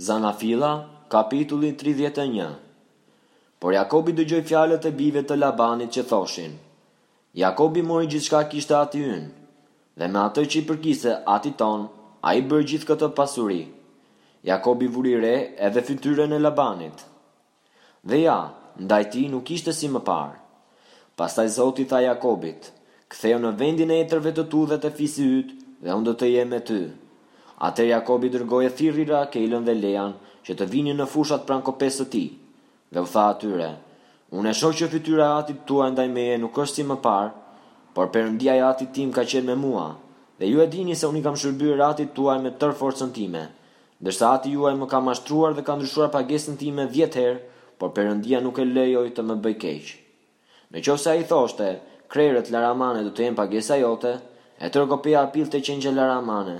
Zanafilla, kapitulli tridhjetë e një Por Jakobi dëgjoi fjalët e bijve të Labanit që thoshin. Jakobi mori gjithçka kishte ati ynë, dhe me atë që i përkiste atit tonë, ai bëri gjithë këtë pasuri. Jakobi vuri re edhe fytyrën e Labanit. Dhe ja, ndaj tij nuk ishte si më parë. Pastaj Zoti i tha Jakobit, Kthehu në vendin e etërve të tu dhe te fisi yt, dhe Unë do të jem me ty. Atëherë Jakobi dërgoi e thirri Rakelën dhe Lean që të vinin në fushat pranë kopesë së tij. Dhe u tha atyre, Unë e shoh që fytyra e atit tuaj ndaj meje nuk është si më parë, por Perëndia e atit tim ka qenë me mua, dhe ju e dini se unë i kam shërbyer atit tuaj me tërë forcën time, Ndërsa ati juaj më ka mashtruar dhe ka ndryshuar pagesën time dhjetë herë, por Perëndia nuk e lejoi të më bëjë keq. Në qoftë se ai thoshte, Krerët laramane do të jenë pagesa jote, e tërë kopeja pillte qengja laramane.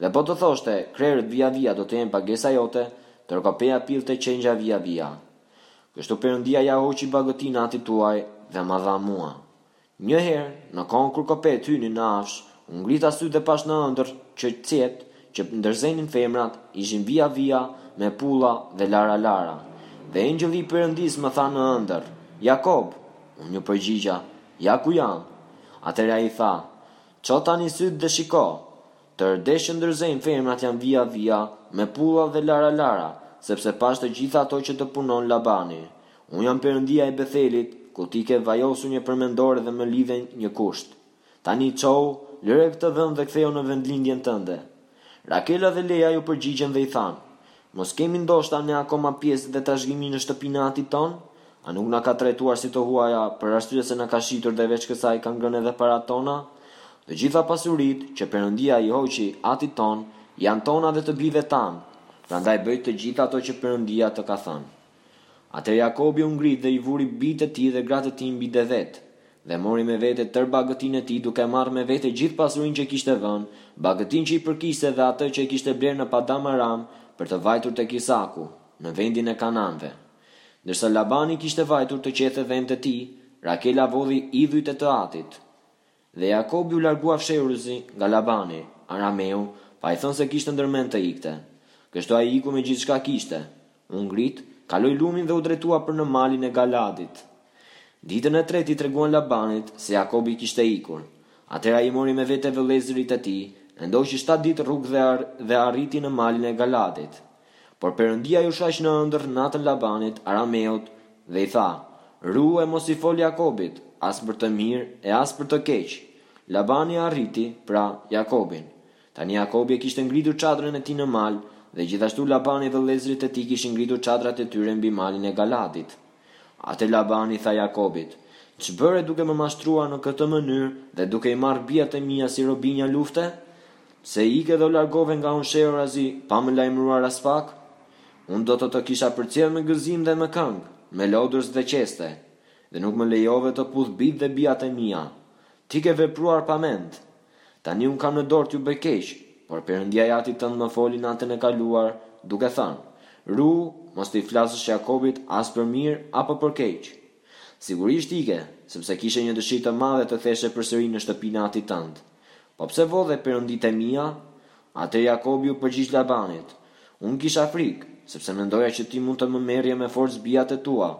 Dhe po të thoshte, Krerët vijavija do të jenë pagesa jote, tërë kopeja pillte qengja vijavija. Kështu Perëndia ia hoqi bagëtinë atit tuaj dhe ma dha mua. Një herë, në kohën kur kopetë hynin në afsh, unë ngrita sytë dhe pashë në ëndërr që cjeptë që ndërzenin femrat ishin vija vija me pulla dhe lara lara. Dhe engjëlli i Perëndisë më tha në ëndërr, Jakob! Unë iu përgjigja, Ja ku jam! Atëherë ai tha, Ço tani sytë dhe shiko! Tërë deshtë që ndërzejnë femrat janë vija vija me pulla dhe lara lara, sepse pashë të gjitha ato që të punon Labani. Unë jam perëndia i Bethelit, ku ti ke vajosur një përmendore dhe më lidhe një kusht. Tani çohu, lëre këtë vend dhe kthehu në vendlindjen tënde. Rakela dhe Lea iu përgjigjën dhe i thanë, Mos kemi ndoshta ne akoma pjesë dhe trashëgimi në shtëpinë e atit tonë? A nuk na ka trajtuar si të huaja, për arsye se na ka shitur dhe veç kësaj ka ngrënë edhe paratë tona? Të gjitha pasuritë, që Perëndia i hoqi atit tonë, janë tona dhe të bijve tanë. Prandaj bëj të gjitha ato që Perëndia të ka thënë. Atëherë Jakobi u ngrit dhe i vuri bijtë e tij dhe gratë e tij mbi devet, dhe mori me vete tërë bagëtinë e tij duke marrë me vete gjithë pasurinë që kishte vënë, bagëtinë që i përkiste dhe atë që e kishte blerë në Padam-aram për të vajtur tek Isaku, në vendin e Kananëve. Ndërsa Labani kishte vajtur të qethë dhentë e tij, Rakela vodhi idhujt e të atit. Dhe Jakobi u largua fshehurazi nga Labani, arameu, pa i thënë se kishte ndërmend të ikte. Kështu ai iku me gjithçka kishte. U ngrit, kaloi lumin dhe u drejtua për në malin e Galaadit. Ditën e tretë i treguan Labanit se Jakobi kishte ikur. Atëherë ai mori me vete vëllezërit e tij, e ndoqi shtatë ditë rrugë dhe e arriti në malin e Galaadit. Por Perëndia iu shfaq në ëndërr natën Labanit, arameut, dhe i tha, Ruhu e mos i fol Jakobit, as për të mirë e as për të keq. Labani arriti, pra, Jakobin. Tani Jakobi e kishte ngritur çadrën e tij në mal, dhe gjithashtu Labani dhe vëllezërit e tij kishin ngritur çadrat e tyre mbi malin e Galaadit. Atëherë Labani i tha Jakobit, Ç'bëre duke më mashtruar në këtë mënyrë dhe duke i marrë bijat e mia si robinja lufte? Pse ike dhe u largove nga unë fshehurazi pa më lajmëruar aspak? Unë do të të kisha përcjellë me gëzim dhe me këngë, me lodërza dhe qeste, dhe nuk më lejove të puth bijtë dhe bijat e mia. Ti ke vepruar pa mend! Tani unë kam në dorë t'ju bëj keq, por Perëndia i atit tënd më foli natën e kaluar, duke thënë, Ruhu, mos t'i flasësh Jakobit as për mirë apo për keq. Sigurisht ike, sepse kishe një dëshirë të madhe të ktheheshe përsëri në shtëpinë e atit tënd. Po pse vodhe perënditë e mia? Atëherë Jakobi iu përgjigj Labanit, Unë kisha frikë, sepse mendoja që ti mund të më merrje me forcë bijat e tua.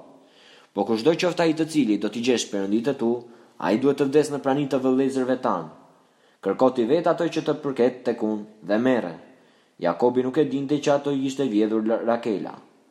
Por kushdo qoftë ai te cili do t'i gjesh perënditë e tu, ai duhet të vdesë në prani të vëllezërve tanë. Kërko ti vetë ato që të përket tek unë dhe merre. Jakobi nuk e dinte që ato i kishte vjedhur Rakela.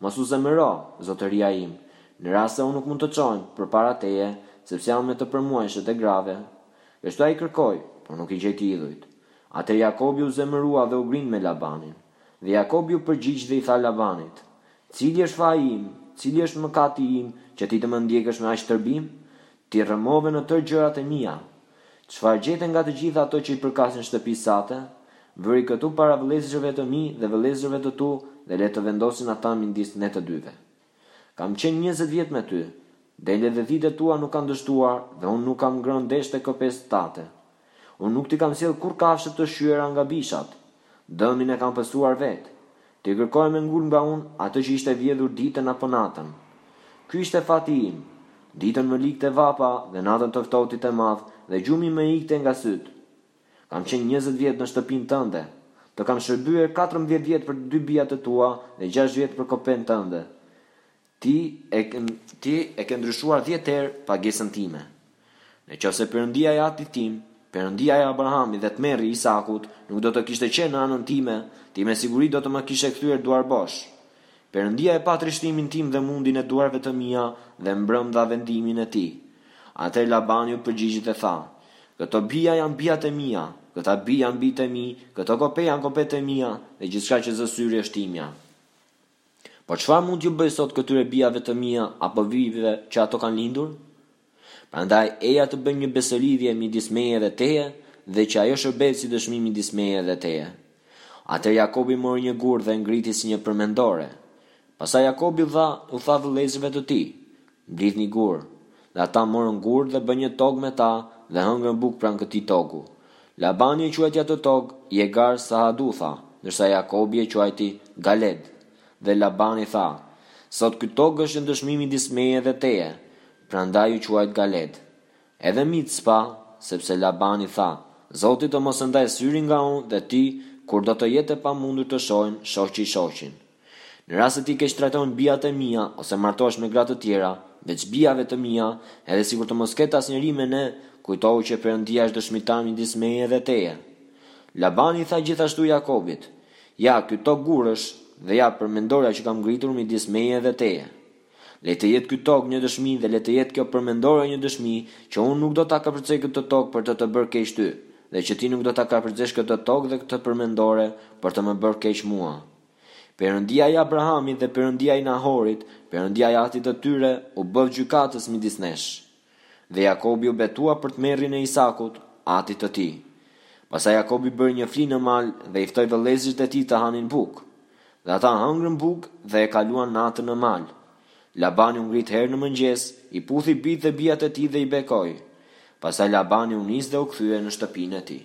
Mos u zemëro, zotëria im, në rast se unë nuk mund të çohem përpara teje, sepse jam me të përmuajshmet e grave. Kështu ai kërkoi, por nuk i gjeti idhujt. Atëherë Jakobi u zemërua dhe u grind me Labanin. Dhe Jakobi u përgjigj dhe i tha Labanit, Cili është faji im, cili është mëkati im që ti të më ndjekësh me aq tërbim? Ti rrëmove në tërë gjërat e mia. Çfarë gjete nga të gjitha ato që i përkasin shtëpisë sate? Vëri këtu para vëllezërve të mi dhe vëllezërve të tu dhe le të vendosin ata midis ne të dyve. Kam qenë njëzet vjet me ty. Delet dhe dhitë e tua nuk kanë dështuar dhe unë nuk kam ngrënë deshtë e kopesë sate. Unë nuk t'i kam sjellë kurrë kafshët e shqyera nga bishat. Dëmin e kam pësuar vetë. Ti kërkoje me ngulm nga unë atë që ishte vjedhur ditën apo natën. Ky ishte fati im. Ditën më ligte vapa dhe natën të ftohtit e madh dhe gjumi më ikte nga sytë. Kam qenë njëzet vjet në shtëpinë tënde. Të kam shërbyer katërmbëdhjetë vjet për dy bijat e tua dhe gjashtë vjet për kopenë tënde. Ti e ti e ke ndryshuar dhjetë herë pagesën time. Në qoftë se Perëndia i atit tim, Perëndia i Abrahamit dhe tmerri i Isakut, nuk do të kishte qenë në anën time, ti me siguri do të më kishe kthyer duarbosh. Perëndia e pa trishtimin tim dhe mundin e duarve të mia dhe mbrëmë dha vendimin e tij. Atëherë Labani u përgjigj dhe tha, Këto bija janë bijat e mia, këta bij janë bijtë e mi, këto kope janë kopetë e mia dhe gjithçka që zë syri është imja. Por çfarë mund t'u bëj sot këtyre bijave të mia apo bijve që ato kanë lindur? Prandaj eja të bëjmë një besëlidhje midis meje dhe teje dhe që ajo shërbeftë si dëshmi midis meje dhe teje. Atëherë Jakobi mori një gur dhe e ngriti si një përmendore. Pastaj Jakobi tha, u tha vëllezërve të tij, Mblidhni gurë. Dhe ata morën gurë dhe bënë një tog me ta dhe hëngrën bukë pranë këtij togu. Labani e quajti atë tog Jegar Sahadutha, ndërsa Jakobi e quajti Galed. Dhe Labani tha, Sot ky tog është një dëshmi midis meje dhe teje, prandaj u quajt Galed. Edhe Micpa, sepse Labani tha, Zoti të mos e ndajë syrin nga unë dhe ti, kur do të jetë e pamundur të shohim shoqi shoqin. Në rast se ti keqtrajton bijat e mia ose martohesh me gra të tjera, veç bijave të mia, edhe sikur të mos ketë asnjeri me ne, kujtohu që Perëndia është dëshmitar midis meje dhe teje. Labani i tha gjithashtu Jakobit, Ja, ky tog gurësh, dhe ja, përmendorja që kam ngritur midis meje dhe teje. Le të jetë ky tog një dëshmi dhe le të jetë kjo përmendore një dëshmi që unë nuk do ta kapërcej këtë tog për të të bërë keq ty, dhe që ti nuk do ta kapërcesh këtë tog dhe këtë përmendore për të më bërë keq mua. Perëndia i Abrahamit dhe Perëndia i Nahorit, Perëndia i atit të tyre, u bëftë gjykatës midis nesh. Dhe Jakobi u betua për tmerrin e Isakut, atit të tij. Pastaj Jakobi bëri një fli në mal dhe i ftoi vëllezërit e tij të hanin bukë. Dhe ata hëngrën bukë dhe e kaluan natën në mal. Labani u ngrit herë në mëngjes, i puthi bijtë dhe bijat e tij dhe i bekoi. Pastaj Labani u nis dhe u kthye në shtëpinë e tij.